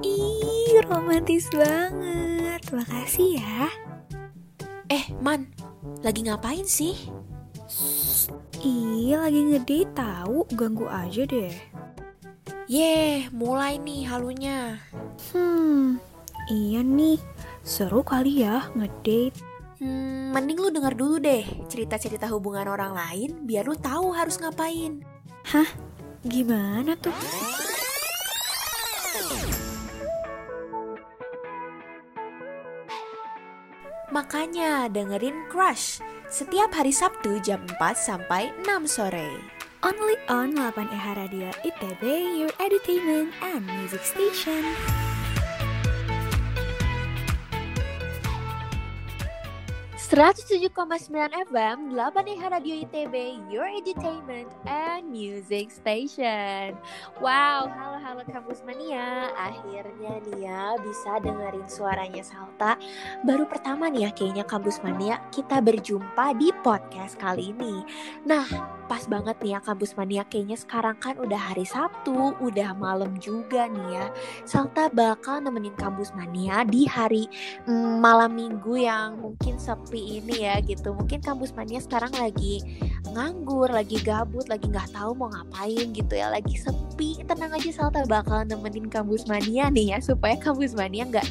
Ih, romantis banget. Makasih ya. Eh, Man, lagi ngapain sih? Ih, lagi ngedate tahu, ganggu aja deh. Yeh, mulai nih halunya. Hmm, iya nih. Seru kali ya ngedate. Hmm, mending lu denger dulu deh cerita-cerita hubungan orang lain biar lu tahu harus ngapain. Hah? Gimana tuh? Makanya dengerin Crush setiap hari Sabtu jam 4 sampai 6 sore. Only on 8 EH Radio ITB, your entertainment and music station. Sembilan FM 8 EH Radio ITB Your Entertainment and Music Station. Wow, halo-halo Kampus Mania Akhirnya nih ya bisa dengerin suaranya Salta. Baru pertama nih ya kayaknya Kampus Mania kita berjumpa di podcast kali ini. Nah, pas banget nih ya Kampus Mania Kayaknya sekarang kan udah hari Sabtu, udah malam juga nih ya. Salta bakal nemenin Kampus Mania di hari mm, malam minggu yang mungkin sepi ini ya gitu. Mungkin kampus mania sekarang lagi nganggur lagi gabut lagi nggak tahu mau ngapain gitu ya. Lagi sepi. Tenang aja Salta bakal nemenin kampus mania nih ya supaya kampus mania nggak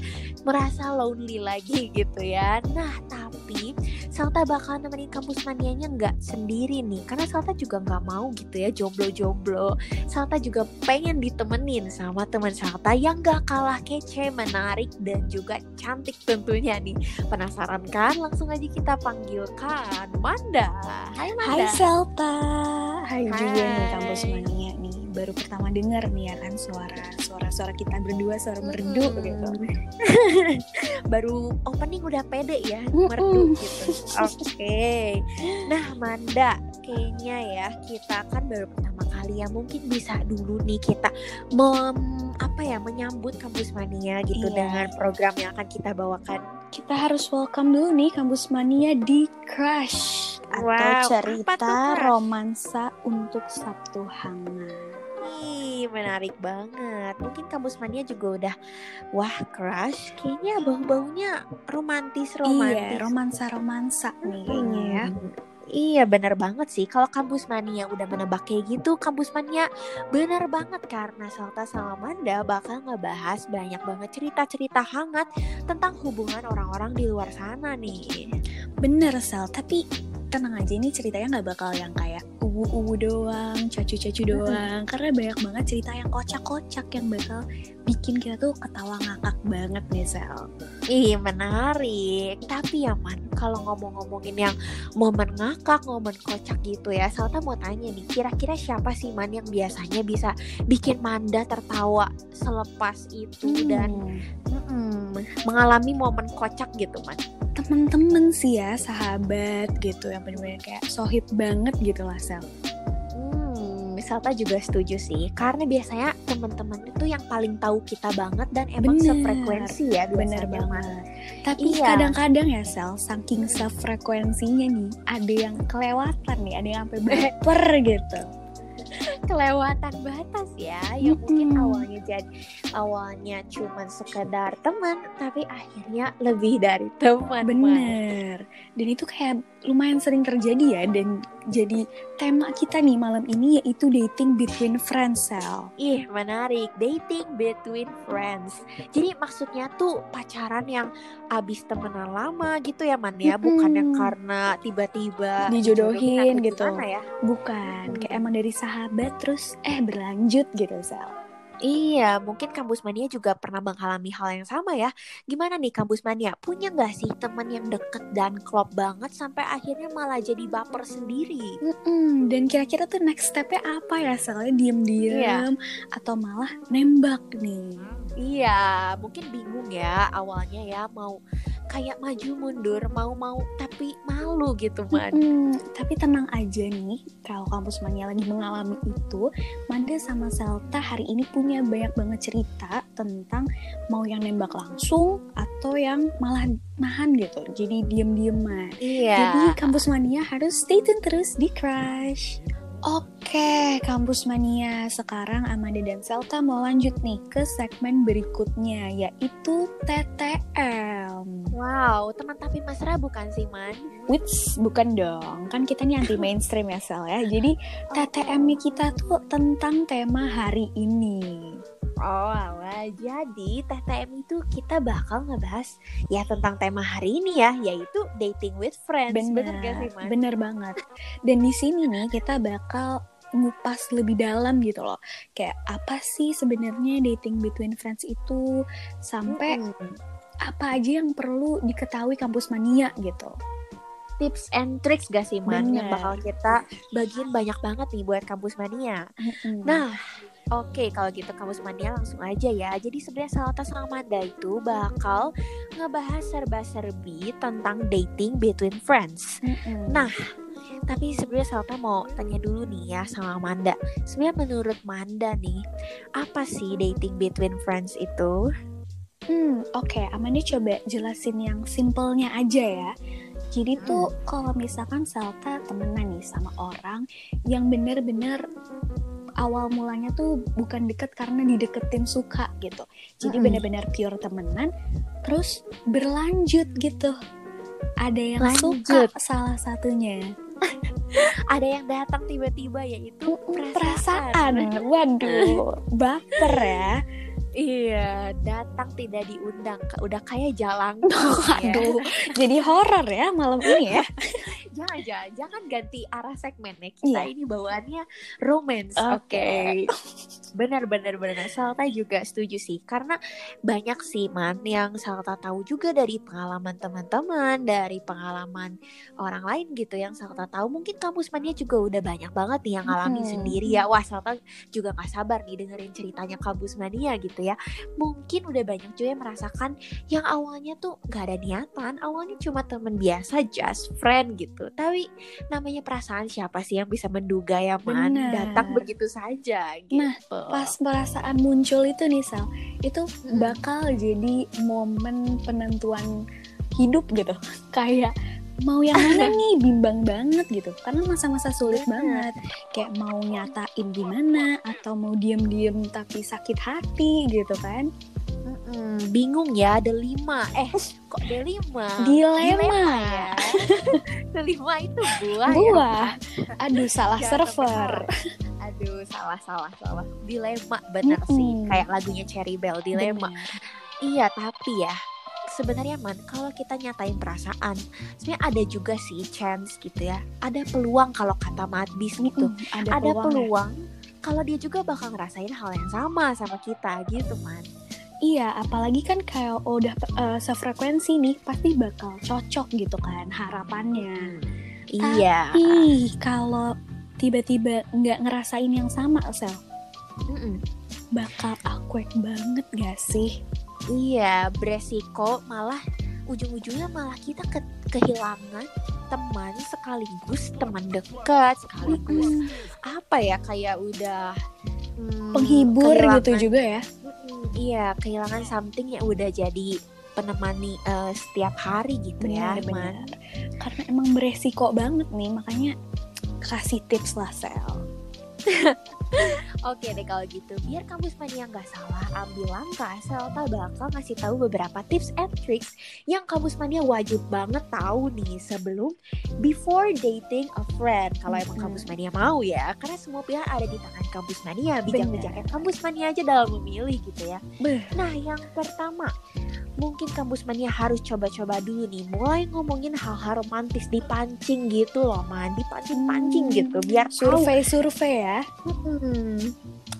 merasa lonely lagi gitu ya. Nah tapi Salta bakal nemenin kampus manianya nggak sendiri nih. Karena Salta juga nggak mau gitu ya jomblo-jomblo. Salta juga pengen ditemenin sama teman Salta yang gak kalah kece menarik dan juga cantik tentunya nih. Penasaran kan? Langsung aja kita panggilkan Manda. Hai Manda. Hai Salta. Hai, Hai. juga nih kampus mania nih baru pertama denger nih ya kan suara suara-suara kita berdua suara merdu hmm. gitu. Baru opening udah pede ya merdu gitu. Oke. Okay. nah Manda kayaknya ya kita kan baru pertama kali ya mungkin bisa dulu nih kita mem apa ya menyambut kampus mania gitu iya. dengan program yang akan kita bawakan kita harus welcome dulu nih kampus mania di Crush atau wow, cerita romansa untuk Sabtu hangat menarik banget. Mungkin kampus mania juga udah wah crush. Kayaknya bau-baunya romantis romantis. Iya, romansa romansa nih kayaknya ya. Iya bener banget sih. Kalau kampus mania udah menebak kayak gitu Kampus mania bener banget. Karena Salta sama Manda bakal ngebahas banyak banget cerita-cerita hangat Tentang hubungan orang-orang di luar sana nih. Bener Sal. Tapi tenang aja ini ceritanya nggak bakal yang kayak uwu-uwu doang, cacu-cacu doang. Karena banyak banget cerita yang kocak-kocak yang bakal bikin kita tuh ketawa ngakak banget nih Sel. Ih menarik. Tapi ya man, kalau ngomong-ngomongin yang momen ngakak, momen kocak gitu ya, Salta mau tanya nih, kira-kira siapa sih man yang biasanya bisa bikin Manda tertawa selepas itu hmm. dan hmm, mengalami momen kocak gitu man? Temen-temen sih ya sahabat gitu yang benar-benar kayak sohib banget gitu lah sel. Hmm, Salta juga setuju sih karena biasanya teman-teman itu yang paling tahu kita banget dan emang bener, sefrekuensi ya bener banget. Tapi iya. kadang-kadang ya sel saking sefrekuensinya nih ada yang kelewatan nih ada yang sampai baper gitu kelewatan batas ya yang hmm. mungkin awalnya jadi awalnya cuman sekedar teman tapi akhirnya lebih dari teman bener dan itu kayak lumayan sering terjadi ya dan jadi tema kita nih malam ini yaitu dating between friends Sel. Ih menarik dating between friends. Jadi maksudnya tuh pacaran yang abis temenan lama gitu ya man ya, bukan yang karena tiba-tiba dijodohin gitu. Ya? Bukan, kayak emang dari sahabat terus eh berlanjut gitu Sel. Iya, mungkin kampus mania juga pernah mengalami hal yang sama ya. Gimana nih kampus mania? Punya nggak sih teman yang deket dan klop banget sampai akhirnya malah jadi baper sendiri? Mm-mm, dan kira-kira tuh next stepnya apa ya? Soalnya diem-diem iya. atau malah nembak nih? Iya, mungkin bingung ya awalnya ya mau kayak maju mundur mau-mau tapi malu gitu man. Hmm, tapi tenang aja nih kalau kampus mania lagi mengalami itu Manda sama Selta hari ini punya banyak banget cerita tentang mau yang nembak langsung atau yang malah nahan gitu jadi diem-dieman. Iya. Jadi kampus mania harus stay tune terus di Crush. Oke, Oke, Kampus Mania. Sekarang Amanda dan Selta mau lanjut nih ke segmen berikutnya, yaitu TTM. Wow, teman tapi mesra bukan sih, Man? Which bukan dong, kan kita nih anti mainstream ya Sel ya. Jadi TTM kita tuh tentang tema hari ini. Oh alah, jadi TTM itu kita bakal ngebahas ya tentang tema hari ini ya, yaitu dating with friends. Bener, gak sih, Man? bener banget. Dan di sini nih kita bakal ngupas lebih dalam gitu loh. Kayak apa sih sebenarnya dating between friends itu sampai Mm-mm. apa aja yang perlu diketahui kampus mania gitu. tips and tricks gak sih, Man? Yang Bener. bakal kita bagiin banyak banget nih buat kampus mania. Mm-mm. Nah, oke kalau gitu kampus mania langsung aja ya. Jadi sebenarnya Salta sama Amanda itu bakal ngebahas serba-serbi tentang dating between friends. Mm-mm. Nah, tapi sebenarnya Salta mau tanya dulu nih ya sama Amanda. Sebenarnya menurut Manda nih, apa sih dating between friends itu? Hmm, oke, Amanda coba jelasin yang simpelnya aja ya. Jadi tuh kalau misalkan Salta temenan nih sama orang yang bener-bener awal mulanya tuh bukan deket karena dideketin suka gitu. Jadi Mm-mm. bener-bener pure temenan, terus berlanjut gitu. Ada yang suka Lanjut. salah satunya. Ada yang datang tiba-tiba yaitu Perasaan, waduh, baper ya. Iya, datang tidak diundang. Udah kayak jalan. ya. Waduh, jadi horor ya malam ini ya. Jangan, jangan, jangan ganti arah segmennya. Kita Iya. ini bawaannya romance. Oke. Oke. Benar, benar, benar. Salta juga setuju sih. Karena banyak sih, Man, yang Salta tahu juga dari pengalaman teman-teman, dari pengalaman orang lain gitu yang Salta tahu. Mungkin mania juga udah banyak banget nih yang ngalamin Mm-mm. sendiri ya. Wah, Salta juga gak sabar nih dengerin ceritanya kampus mania gitu ya. Mungkin udah banyak juga yang merasakan yang awalnya tuh gak ada niatan. Awalnya cuma temen biasa, just friend gitu. Tapi namanya perasaan siapa sih yang bisa menduga ya, Man? Bener. Datang begitu saja gitu. Nah, Pas perasaan muncul itu nih Sal, itu Mm. bakal jadi momen penentuan hidup gitu. Kayak mau yang mana nih bimbang banget gitu. Karena masa-masa sulit Bener. banget. Kayak mau nyatain gimana atau mau diem-diem tapi sakit hati gitu kan. Mm-mm, bingung ya, ada lima. Eh, kok ada lima? Dilema. ya. Delima itu buah. ya, Buah. Aduh, salah server. Aduh, salah, salah, salah. Dilema bener sih. Mm-mm. Kayak lagunya Cherry Bell, dilema. Bener. Iya, tapi ya sebenarnya man kalau kita nyatain perasaan sebenarnya ada juga sih chance gitu ya ada peluang kalau kata Madbis gitu Mm-mm, Ada, ada peluang ya. peluang kalau dia juga bakal ngerasain hal yang sama sama kita gitu man Iya, apalagi kan kayak udah uh, sefrekuensi nih, pasti bakal cocok gitu kan harapannya. iya Ih, kalau tiba-tiba nggak ngerasain yang sama, Sel, Mm-mm. bakal awkward banget gak sih? iya beresiko malah ujung-ujungnya malah kita ke- kehilangan teman sekaligus teman dekat sekaligus Mm-mm. apa ya kayak udah mm, Penghibur gitu juga ya. Iya kehilangan something yang udah jadi penemani eh, setiap hari gitu ya Man. Benar-benar. Karena emang beresiko banget nih, makanya kasih tips lah, Sel. Oke deh kalau gitu, biar kampus mania nggak salah ambil langkah, Selta bakal ngasih tahu beberapa tips and tricks yang kampus mania wajib banget tahu nih sebelum before dating a friend. Kalau emang kampus mania mau ya, karena semua pihak ada di tangan kampus mania, bijak-bijaknya Bener. kampus mania aja dalam memilih gitu ya. Beh. Nah yang pertama, mungkin kampus mania harus coba-coba dulu nih, mulai ngomongin hal-hal romantis dipancing gitu loh, man, dipancing-pancing Hmm. gitu, biar tahu Survei-survei ya. Hmm,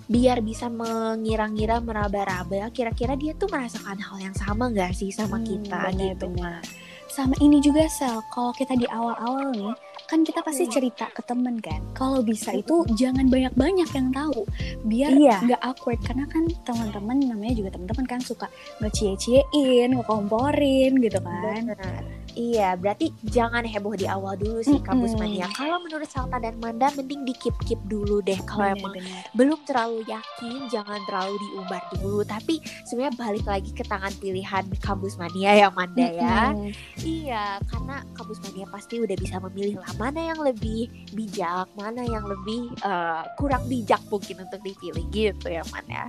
biar bisa mengira-ngira meraba-raba kira-kira dia tuh merasakan hal yang sama gak sih sama Hmm, kita gitu benar-benar. Sama ini juga Sel, kalau kita di awal-awal nih, kan kita pasti Hmm. cerita ke temen kan. Kalau bisa itu jangan banyak-banyak yang tahu, biar Iya. nggak awkward. Karena kan teman-teman namanya juga teman-teman kan suka ngecie-ciein, ngekomporin gitu kan. Benar. Iya, berarti jangan heboh di awal dulu sih kampus Mm-mm. mania. Kalau menurut Salta dan Manda, mending di keep keep dulu deh. Kalau emang Bener-bener. belum terlalu yakin, jangan terlalu diumbar dulu. Tapi sebenarnya balik lagi ke tangan pilihan kampus mania ya Manda ya. Mm-mm. Iya, karena kampus mania pasti udah bisa memilih lah mana yang lebih bijak, mana yang lebih eh, kurang bijak mungkin untuk dipilih gitu ya Man ya.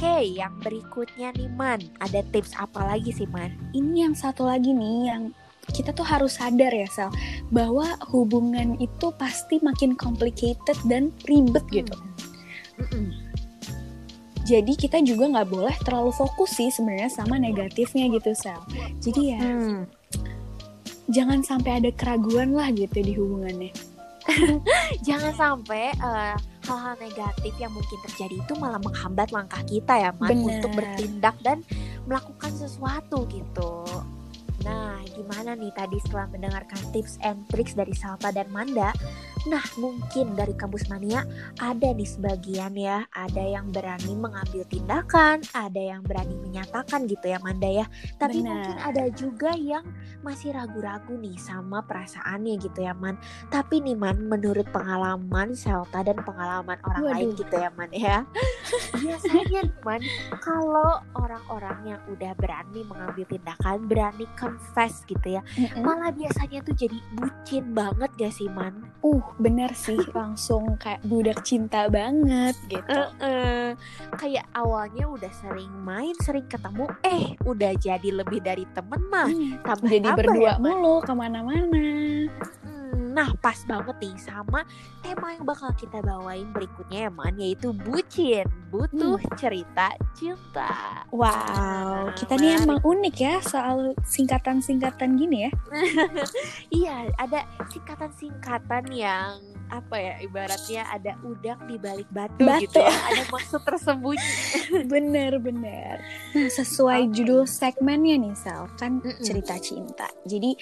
Oke, yang berikutnya nih Man, ada tips apa lagi sih Man? Ini yang satu lagi nih yang kita tuh harus sadar ya Sal bahwa hubungan itu pasti makin complicated dan ribet gitu. Mm-mm. Jadi kita juga nggak boleh terlalu fokus sih sebenarnya sama negatifnya gitu Sal. Jadi ya Hmm. jangan sampai ada keraguan lah gitu di hubungannya. Jangan sampai eh, hal-hal negatif yang mungkin terjadi itu malah menghambat langkah kita ya Man Bener. untuk bertindak dan melakukan sesuatu gitu. Nah, gimana nih tadi setelah mendengarkan tips and tricks dari Salta dan Manda? Nah, mungkin dari kampus mania ada nih sebagian ya, ada yang berani mengambil tindakan, ada yang berani menyatakan gitu ya Manda ya. Tapi Benar. mungkin ada juga yang masih ragu-ragu nih sama perasaannya gitu ya Man. Tapi nih Man, menurut pengalaman Salta dan pengalaman orang Waduh. lain gitu ya Man ya. Biasanya Man, kalau orang-orang yang udah berani mengambil tindakan, berani confess gitu ya, Mm-mm. malah biasanya tuh jadi bucin banget gak sih Man? Uh, bener sih langsung kayak budak cinta banget gitu. Eh, kayak awalnya udah sering main, sering ketemu, eh udah jadi lebih dari temen mah. Hmm, Tambah Jadi tambah berdua ya, mulu ke mana-mana. Hmm, Nah pas banget nih sama tema yang bakal kita bawain berikutnya ya Man Yaitu bucin, butuh cerita cinta Wow, kita nih emang unik ya soal singkatan-singkatan gini ya. Iya ada singkatan-singkatan yang apa ya ibaratnya ada udang di balik batu, Batu. gitu ya Ada maksud tersembunyi Bener-bener. Nah, sesuai Oke. judul segmennya nih Sal, kan Mm-mm. cerita cinta. Jadi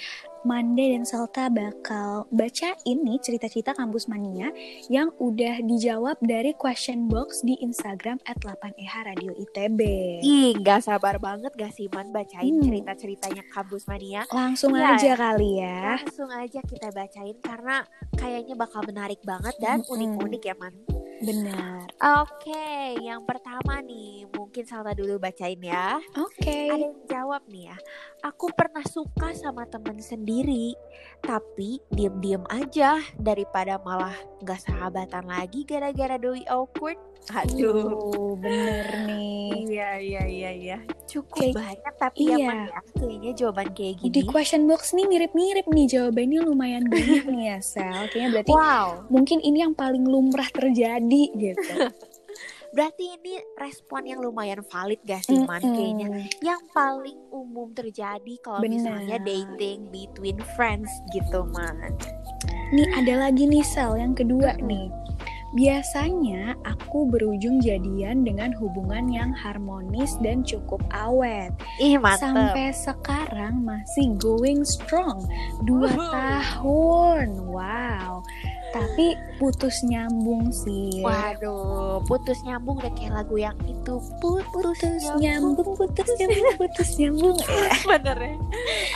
Manda dan Salta bakal bacain nih cerita-cerita kampus mania yang udah dijawab dari question box di Instagram at 8EH Radio ITB. Ih gak sabar banget gak sih Man bacain Hmm. cerita-ceritanya Kampus Mania Langsung Iya, aja kali ya. Langsung aja kita bacain karena kayaknya bakal menarik banget dan unik-unik ya Man Benar. Oke, yang pertama nih, mungkin Salta dulu bacain ya. Oke. Ada yang jawab nih ya. Aku pernah suka sama temen sendiri, tapi diem-diem aja daripada malah nggak sahabatan lagi gara-gara doi awkward. Aduh. Bener nih. Iya iya iya iya. Cukup Kayak- banyak tapi ya iya. Ya. Kayaknya jawaban kayak Di gini. question box nih mirip-mirip nih jawabannya lumayan banyak nih ya Sel. Kayaknya berarti Wow. mungkin ini yang paling lumrah terjadi gitu. Berarti ini respon yang lumayan valid gak sih Man kayaknya. Mm-mm. yang paling umum terjadi kalau misalnya dating between friends gitu man. Nih ada lagi nih Sel yang kedua Mm-mm. nih. Biasanya aku berujung jadian dengan hubungan yang harmonis dan cukup awet. Ih mantep. Sampai sekarang masih going strong. Dua Wuhu. tahun. Wow. Tapi putus nyambung sih. Waduh, putus nyambung udah kayak lagu yang itu putus, Putus nyambung, putus nyambung, putus nyambung. Bener ya.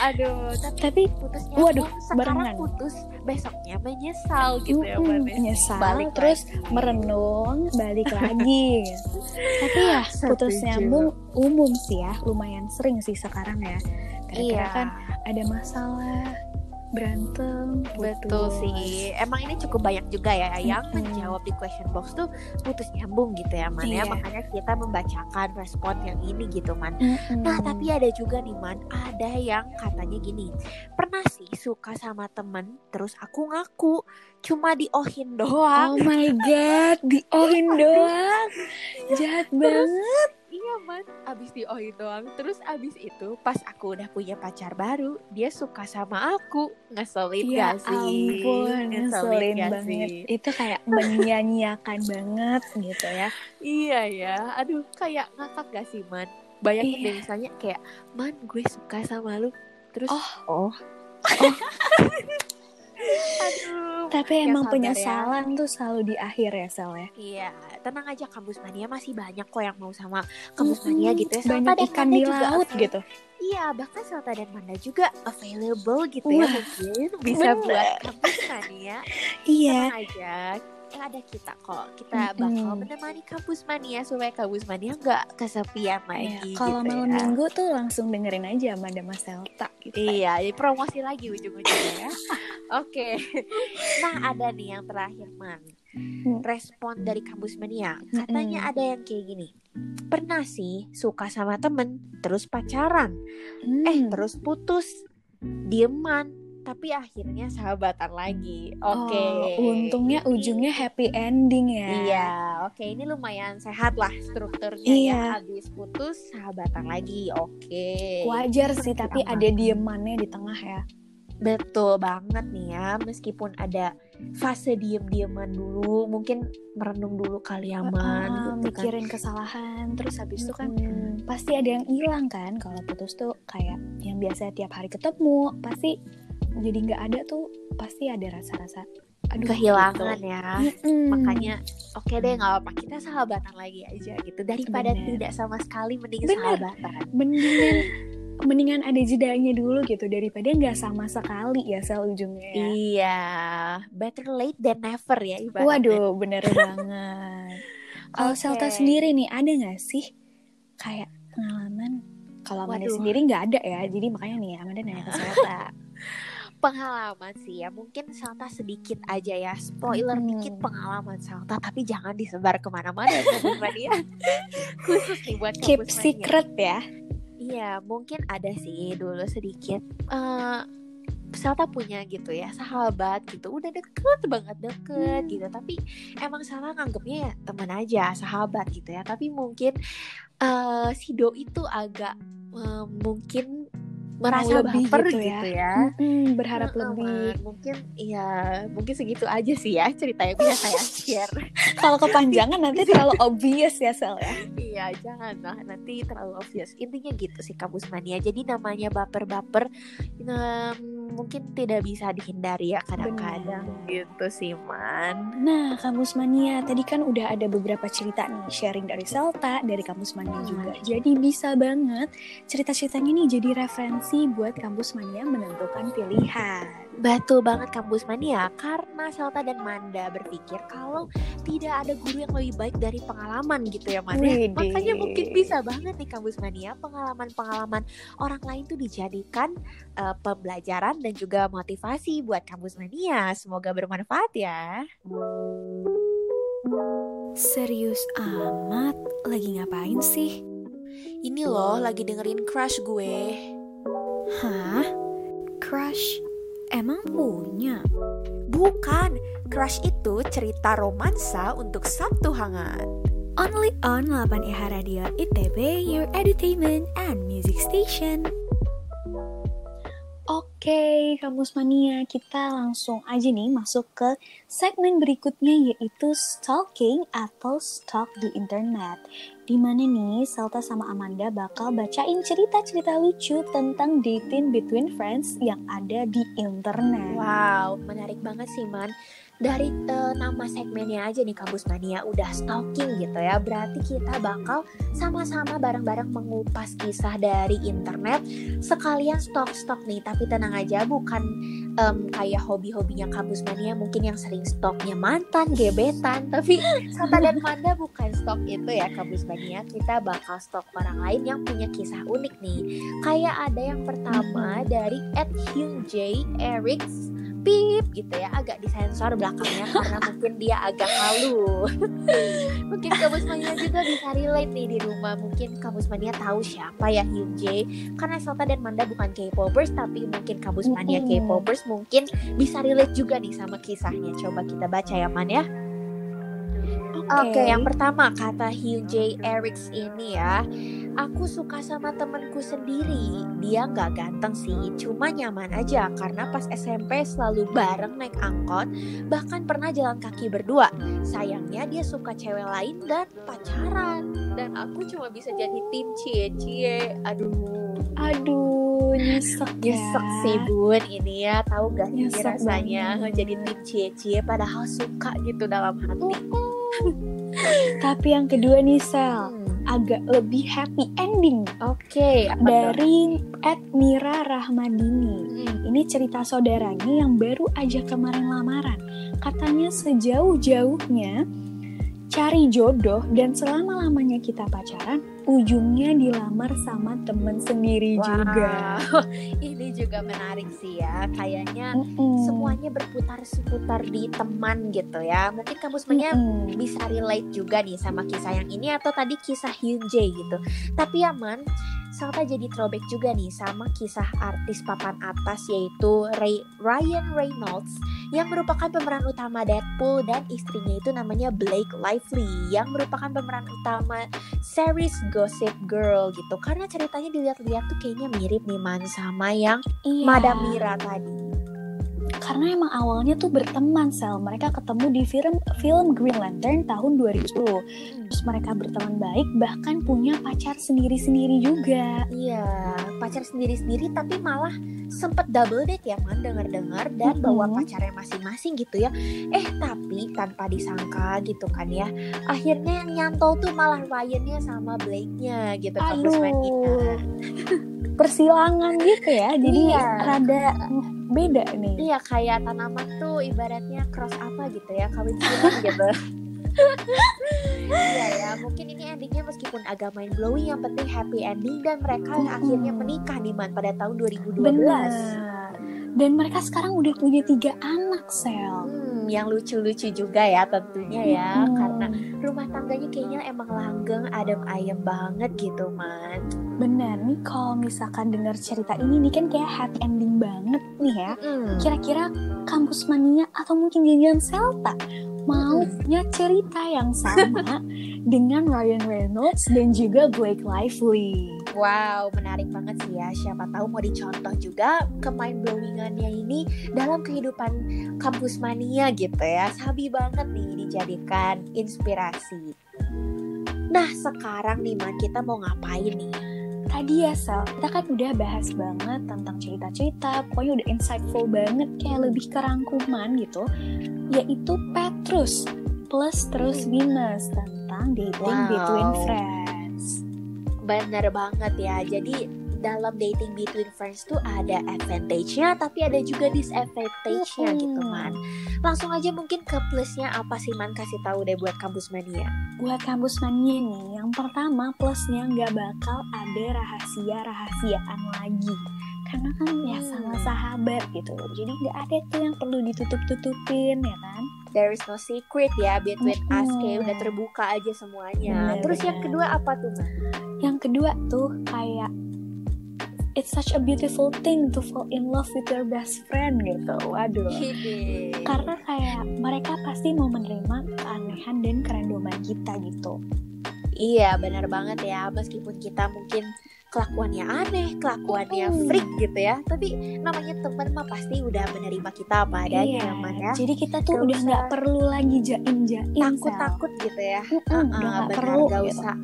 Aduh, tapi, Tapi putus nyambung waduh, sekarang barengan. putus besoknya menyesal gitu ya Mm-mm, Man ya. menyesal Balik terus lagi. merenung balik lagi tapi ya putus Setuju. nyambung umum sih ya lumayan sering sih sekarang ya Iya. karena kan ada masalah berantem Betul putus. sih. Emang ini cukup banyak juga ya yang menjawab di question box tuh putus nyambung gitu ya Man ya. Iya. Makanya kita membacakan respon yang ini gitu Man. Mm-mm. Nah tapi ada juga nih Man, ada yang katanya gini, pernah sih suka sama temen, terus aku ngaku cuma diohin doang. oh my god diohin doang jahat banget Iya Man, abis diohin doang, terus abis itu pas aku udah punya pacar baru, dia suka sama aku, ngeselin ya gak sih? ampun ngeselin gak banget sih? itu kayak menyanyiakan banget gitu ya Iya ya, aduh kayak ngakak gak sih Man? Bayangin Iya. deh misalnya kayak, Man gue suka sama lu, terus Oh. oh Aduh. Tapi Ya, emang ya. penyesalan tuh selalu di akhir ya Sel ya. Iya, tenang aja kampus mania masih banyak kok yang mau sama kampus mania gitu ya. Salta Banyak dan ikan Manda di juga laut avail- gitu. Iya, bahkan Salta dan Manda juga available gitu ya Wah, mungkin bisa bener. buat kampus mania. Iya. Tenang aja, ya ada kita kok. Kita bakal Mm-mm. menemani kampus mania supaya kampus mania nggak kesepian Iya, lagi. Kalau gitu malam ya. minggu tuh langsung dengerin aja Amanda Mas Selta gitu. Iya, jadi promosi lagi ujung-ujungnya ya. Oke. Nah, ada nih yang terakhir, Man. Hmm. Respon dari kampus mania. Katanya ada yang kayak gini. Pernah sih suka sama temen, terus pacaran, eh Hmm. terus putus, dieman, tapi akhirnya sahabatan lagi. Oke. Oh, untungnya Ini- ujungnya happy ending ya. Iya, oke ini lumayan sehat lah strukturnya Iya. ya. Habis putus sahabatan lagi. Oke. Wajar sih, tapi Aman. ada diemannya di tengah ya. Betul banget nih ya, meskipun ada fase diem-dieman dulu, mungkin merenung dulu kali aman gitu kan. mikirin kesalahan, terus habis itu kan Mm-mm. pasti ada yang hilang kan kalau putus tuh kayak yang biasa tiap hari ketemu pasti jadi nggak ada tuh pasti ada rasa-rasa aduh kehilangan gitu. ya. Mm-mm. Makanya oke deh nggak apa-apa kita sahabatan lagi aja gitu daripada Bener. tidak sama sekali mending Bener. sahabatan. mendingan mendingan ada jedanya dulu gitu daripada nggak sama sekali ya sel ujungnya ya. Iya, better late than never ya ibaratnya. Waduh, bener banget. Kalau Oke. Selta sendiri nih, ada nggak sih kayak pengalaman? Kalau Amanda sendiri nggak ada ya, jadi makanya nih Amanda nanya ke Selta. pengalaman sih ya mungkin Salta sedikit aja ya spoiler Hmm. dikit pengalaman Salta tapi jangan disebar ke mana-mana ya mania khusus nih buat Keep mania. secret ya. iya mungkin ada sih dulu sedikit eh Salta punya gitu ya sahabat gitu udah deket banget deket Hmm. gitu tapi emang Salta nganggepnya ya teman aja sahabat gitu ya tapi mungkin eh si Do itu agak eh, mungkin merasa lebih baper gitu gitu, ya. ya. Mm-mm, berharap Heeh, lebih. Mungkin ya mungkin segitu aja sih ya cerita yang bisa saya share Kalau kepanjangan nanti terlalu obvious ya Sel ya. iya jangan lah nanti terlalu obvious intinya gitu sih kampus mania jadi namanya baper-baper em, mungkin tidak bisa dihindari ya kadang-kadang gitu sih man Nah, Kampus Mania tadi kan udah ada beberapa cerita nih sharing dari Selta, dari Kampus Mania Hmm. juga. Jadi bisa banget cerita-ceritanya nih jadi referensi buat Kampus Mania menentukan pilihan. Betul banget kampus mania karena Salta dan Manda berpikir kalau tidak ada guru yang lebih baik dari pengalaman gitu ya Manda. Widih. Makanya mungkin bisa banget nih kampus mania pengalaman-pengalaman orang lain tuh dijadikan eh, pembelajaran dan juga motivasi buat kampus mania. Semoga bermanfaat ya. Serius amat, lagi ngapain sih? Ini loh lagi dengerin crush gue. Hah? Crush? Emang punya? Bukan, crush itu cerita romansa untuk Sabtu hangat. Only on 8EH Radio ITB, your entertainment and music station. Oke, Kampus Mania, kita langsung aja nih masuk ke segmen berikutnya yaitu stalking atau stalk di internet. Di mana nih Salta sama Amanda bakal bacain cerita-cerita lucu tentang dating between friends yang ada di internet. Wow, menarik banget sih Man. Dari eh, nama segmennya aja nih Kampus Mania udah stalking gitu ya. Berarti kita bakal sama-sama bareng-bareng mengupas kisah dari internet sekalian stalk-stalk nih. Tapi tenang aja bukan em, kayak hobi-hobinya Kampus Mania mungkin yang sering stalknya mantan, gebetan. Tapi Santa dan Manda bukan stalk itu ya Kampus Mania. Kita bakal stalk orang lain yang punya kisah unik nih. Kayak ada yang pertama dari Ed Hyun J. Erics pip gitu ya agak disensor belakangnya karena mungkin dia agak halu mungkin kampus mania juga bisa relate nih di rumah. Mungkin kampus mania tahu siapa ya Hyun Jae. Karena Salta dan Manda bukan K-popers tapi mungkin kampus mania. K-popers mungkin bisa relate juga nih sama kisahnya. Coba kita baca ya Man ya Oke, yang pertama kata Hyun Jae Erics ini ya, aku suka sama temenku sendiri. Dia nggak ganteng sih, cuma nyaman aja karena pas SMP selalu bareng naik angkot, bahkan pernah jalan kaki berdua. Sayangnya dia suka cewek lain dan pacaran, dan aku cuma bisa jadi tim cie cie. Aduh, Aduh, nyesek ya. Nyesek sih bun ini ya tahu gak sih Nyesek rasanya banget. jadi tim cie-cie padahal suka gitu dalam hati. Tapi yang kedua nih Sel, Hmm, agak lebih happy ending Oke, tuh? dari Ed Mira Rahmadini. Hmm, Ini cerita saudaranya yang baru aja kemarin lamaran. Katanya sejauh-jauhnya cari jodoh dan selama-lamanya kita pacaran, ujungnya dilamar sama temen sendiri Wow. juga. ini juga menarik sih ya. Kayaknya Mm-mm. semuanya berputar seputar di teman gitu ya. Mungkin kamu semuanya Mm-mm. bisa relate juga nih sama kisah yang ini atau tadi kisah Hyun Jae gitu. Tapi ya man, Salta jadi throwback juga nih sama kisah artis papan atas yaitu Ray, Ryan Reynolds yang merupakan pemeran utama Deadpool dan istrinya itu namanya Blake Lively yang merupakan pemeran utama series Gossip Girl gitu. Karena ceritanya dilihat-lihat tuh kayaknya mirip nih man sama yang Iya. Madam Mira tadi. Karena emang awalnya tuh berteman Sel. Mereka ketemu di film film Green Lantern tahun 2010. Terus mereka berteman baik, bahkan punya pacar sendiri-sendiri juga. Iya, pacar sendiri-sendiri tapi malah sempet double date ya man dengar-dengar dan Mm-mm. bawa pacarnya masing-masing gitu ya. Eh tapi tanpa disangka gitu kan ya. Akhirnya yang nyantol tuh malah Ryan-nya sama Blake-nya gitu kampus Aduh. Manila. Persilangan gitu ya. Jadi Iya. rada beda nih. Iya kayak tanaman tuh ibaratnya cross apa gitu ya kawin silang gitu. Iya ya, mungkin ini endingnya meskipun agak mind blowing yang penting happy ending dan mereka Mm-mm. akhirnya menikah nih man pada tahun 2012. Benar. Dan mereka sekarang udah punya tiga anak Sel. Hmm, yang lucu-lucu juga ya tentunya ya Mm-mm. karena rumah tangganya kayaknya emang langgeng adem ayem banget gitu man. Benar nih kalau misalkan dengar cerita ini nih kan kayak happy ending banget nih ya. Hmm. Kira-kira kampus mania atau mungkin jajan Selta maunya cerita yang sama dengan Ryan Reynolds dan juga Blake Lively. Wow, menarik banget sih ya. Siapa tahu mau dicontoh juga ke mind blowingannya ini dalam kehidupan kampus mania gitu ya. Sabi banget nih dijadikan inspirasi. Nah, sekarang nih Man, kita mau ngapain nih? Tadi ya Sel, kita kan udah bahas banget tentang cerita-cerita, pokoknya udah insightful banget, kayak lebih ke rangkuman gitu, yaitu Petrus plus terus minus tentang dating Wow. between friends. Bener banget ya. Jadi dalam dating between friends tuh ada advantage-nya tapi ada juga disadvantage-nya Mm-mm. gitu man. Langsung aja mungkin ke plusnya apa sih man kasih tahu deh buat kampus mania. Buat kampus mania nih, yang pertama plusnya nggak bakal ada rahasia-rahasiaan lagi. Karena kan ya Hmm. sama sahabat gitu, jadi nggak ada tuh yang perlu ditutup-tutupin ya kan. There is no secret ya between us Mm-mm. kayak udah terbuka aja semuanya. Bener, Terus yang kedua apa tuh man? Yang kedua tuh kayak it's such a beautiful thing to fall in love with your best friend gitu. Waduh. Karena kayak mereka pasti mau menerima keanehan dan kerandoman kita gitu. Iya benar banget ya meskipun kita mungkin kelakuannya aneh, kelakuannya Mm. freak gitu ya. Tapi namanya temen mah pasti udah menerima kita apa adanya Iya, ya man ya. Jadi kita tuh Gak udah nggak perlu lagi jaim-jaim. Takut-takut gitu ya. Mm-mm, Ah, udah benar perlu gak gitu. usah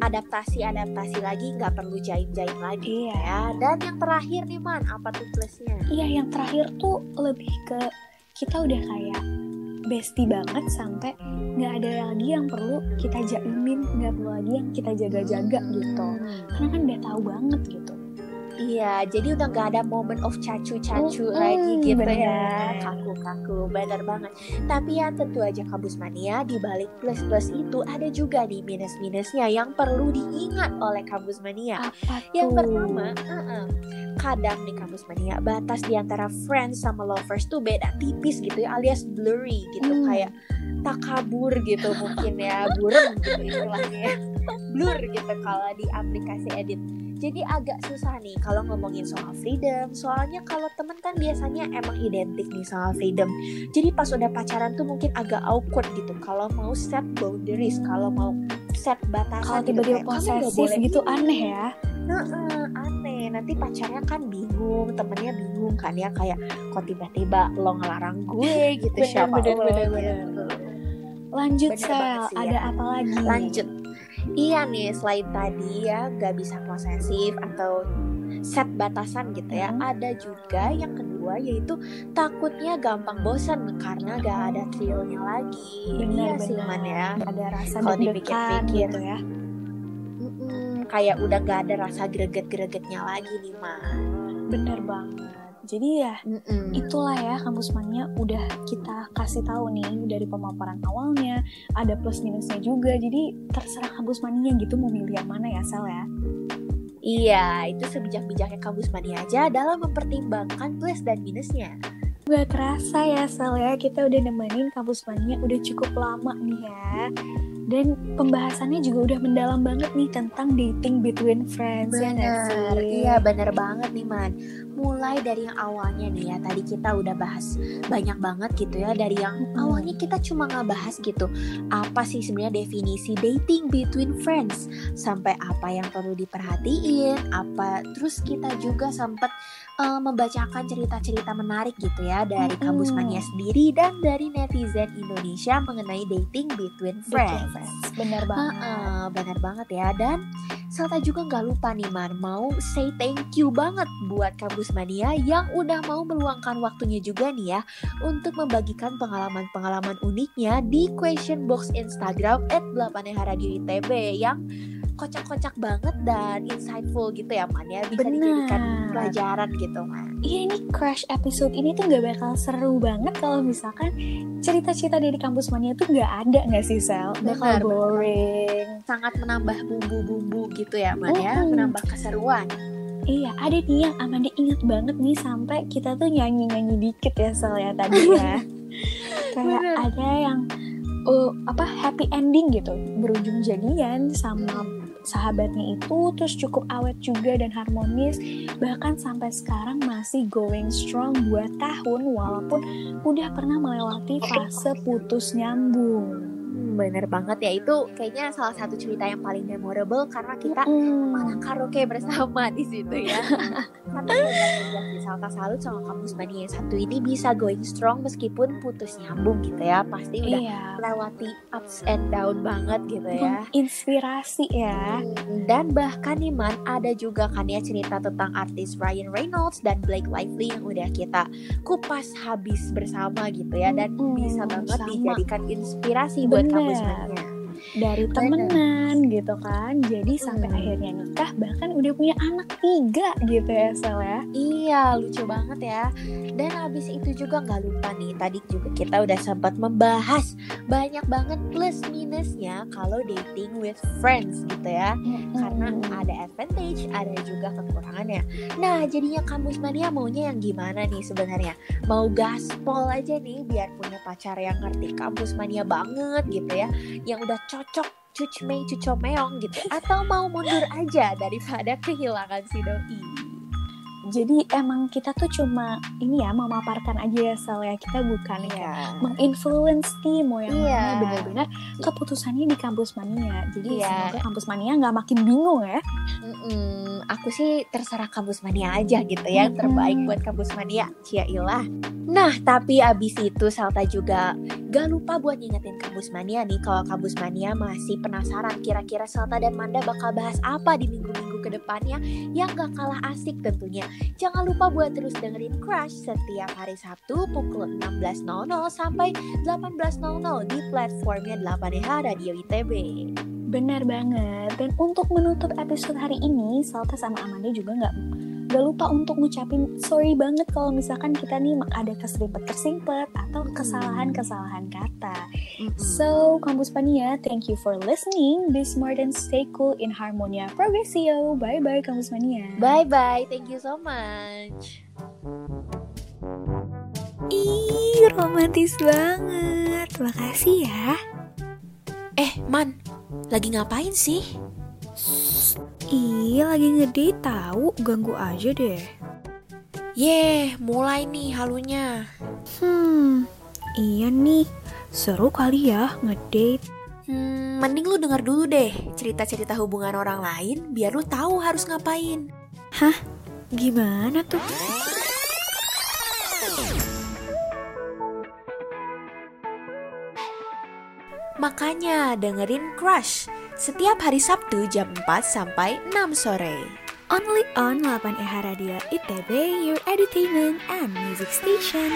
adaptasi adaptasi lagi nggak perlu jaim-jaim lagi Iya. ya dan yang terakhir nih man apa tuh plusnya Iya, yang terakhir tuh lebih ke kita udah kayak bestie banget sampai nggak ada lagi yang perlu kita jaimin, nggak perlu lagi yang kita jaga-jaga gitu. Karena kan udah tahu banget gitu. Iya, jadi udah nggak ada moment of cacu-cacu Mm-mm, lagi gitu bener. ya, kaku-kaku, bener banget. Tapi ya tentu aja kampus mania di balik plus-plus itu ada juga nih minus-minusnya yang perlu diingat oleh kampus mania. Apa tuh? Yang pertama, uh-uh, kadang di kampus mania batas di antara friends sama lovers tuh beda tipis gitu ya, alias blurry gitu, Hmm. kayak takabur gitu mungkin ya, burem gitu istilahnya, ya. blur gitu kalau di aplikasi edit. Jadi agak susah nih kalau ngomongin soal freedom. Soalnya kalau temen kan biasanya emang identik nih soal freedom. Jadi pas udah pacaran tuh mungkin agak awkward gitu. Kalau mau set boundaries, kalau mau set batasan. Kalau gitu, tiba-tiba kayak, "Kamu nggak posesif gitu ini." aneh ya. Heeh, aneh. Nanti pacarnya kan bingung, temennya bingung kan ya kayak kok tiba-tiba lo ngelarang gue gitu Bener, siapa bener, lo bener, gitu. Lanjut Bener Sel, banget sih, ada ya. apa lagi? Lanjut. Iya nih, selain tadi ya gak bisa posesif atau set batasan gitu ya. Ada juga yang kedua yaitu takutnya gampang bosan karena gak ada thrillnya lagi. iya sih man ya. Ada rasa Kalau dipikir-pikir. gitu ya. Mm-mm, kayak udah gak ada rasa greget-gregetnya lagi nih man. Bener banget. Jadi ya Mm-mm. itulah ya kampus mania udah kita kasih tahu nih dari pemaparan awalnya ada plus minusnya juga jadi terserah kampus mania gitu mau milih yang mana ya Sel ya Iya, itu sebijak-bijaknya kampus mania aja dalam mempertimbangkan plus dan minusnya. Gak kerasa ya Sel ya kita udah nemenin kampus mania udah cukup lama nih ya dan pembahasannya juga udah mendalam banget nih tentang dating between friends ya Bener, sih? iya bener banget nih man. Mulai dari yang awalnya nih ya, tadi kita udah bahas banyak banget gitu ya. Dari yang awalnya kita cuma ngebahas gitu, apa sih sebenarnya definisi dating between friends, sampai apa yang perlu diperhatiin, apa. Terus kita juga sempat eh, membacakan cerita-cerita menarik gitu ya dari Mm-mm. kampus mania sendiri dan dari netizen Indonesia mengenai dating between Between friends. friends. Bener banget. Heeh, benar banget ya dan Salta juga nggak lupa nih Man mau say thank you banget buat kampus mania yang udah mau meluangkan waktunya juga nih ya untuk membagikan pengalaman-pengalaman uniknya di question box Instagram at 8 Radio ITB yang kocak-kocak banget dan insightful gitu ya Man ya bisa dijadikan Benar. pelajaran gitu Man. Iya ini crash episode ini tuh gak bakal seru banget kalau misalkan cerita-cerita dari kampus mania tuh gak ada gak sih Sel? Bakal boring. Sangat menambah bumbu-bumbu gitu ya Man ya, menambah keseruan. Iya ada nih yang Amanda inget banget nih sampai kita tuh nyanyi-nyanyi dikit ya Sel ya tadi ya. Kayak Bener. ada yang oh, apa happy ending gitu berujung jadian sama sahabatnya itu terus cukup awet juga dan harmonis bahkan sampai sekarang masih going strong buat tahun walaupun udah pernah melewati fase putus nyambung. Hmm, bener banget ya itu kayaknya salah satu cerita yang paling memorable karena kita Hmm. malah karaoke bersama di situ ya. Tapi sih Salta salut sama kampus yang satu ini bisa going strong meskipun putus nyambung gitu ya. Pasti udah Iya, melewati ups and down banget gitu ya. inspirasi ya. Hmm, Dan bahkan nih Man ada juga kan ya cerita tentang artis Ryan Reynolds dan Blake Lively yang udah kita kupas habis bersama gitu ya dan Mm-mm, bisa banget sama. dijadikan inspirasi buat kampus Bener. mania. Dari Bener. temenan gitu kan jadi sampai Hmm. akhirnya nikah bahkan udah punya anak tiga gitu ya Sel ya Iya, lucu banget ya. Dan habis itu juga nggak lupa nih, tadi juga kita udah sempat membahas banyak banget plus minusnya kalau dating with friends gitu ya. Karena ada advantage, ada juga kekurangannya. Nah, jadinya kampus mania maunya yang gimana nih sebenarnya? Mau gaspol aja nih biar punya pacar yang ngerti kampus mania banget gitu ya. Yang udah cocok cucmei cucomeong gitu. Atau mau mundur aja daripada kehilangan si doi jadi emang kita tuh cuma ini ya memaparkan aja ya Sel ya. Kita bukan kayak Iya. menginfluence nih mau yang Iya. mana benar-benar keputusannya di kampus mania. Jadi Iya. semoga kampus mania nggak makin bingung ya. Mm-mm, aku sih terserah kampus mania aja gitu ya. Yang terbaik buat kampus mania Cia ilah. Nah tapi abis itu Salta juga gak lupa buat ngingetin kampus mania nih. Kalau kampus mania masih penasaran kira-kira Salta dan Manda bakal bahas apa di minggu-minggu ke depannya yang gak kalah asik tentunya jangan lupa buat terus dengerin Crush setiap hari Sabtu pukul 16.00 sampai 18.00 di platformnya 8H Radio ITB Benar banget. Dan untuk menutup episode hari ini, Salta sama Amanda juga nggak nggak lupa untuk ngucapin sorry banget kalau misalkan kita nih ada keserimpet-keserimpet atau kesalahan-kesalahan kata. So, Kampus Pania, thank you for listening. Be smart and stay cool in Harmonia Progressio. Bye-bye, Kampus Mania. bye bye thank you so much Ih, romantis banget. Makasih ya. Eh, Man, lagi ngapain sih? Ih, lagi ngedate tahu, ganggu aja deh. Yeh, mulai nih halunya. Hmm, iya nih. Seru kali ya ngedate. Hmm, mending lu denger dulu deh cerita-cerita hubungan orang lain biar lu tahu harus ngapain. Gimana tuh? Makanya dengerin Crush setiap hari Sabtu jam 4 sampai 6 sore. Only on 8 EH Radio ITB, your entertainment and music station.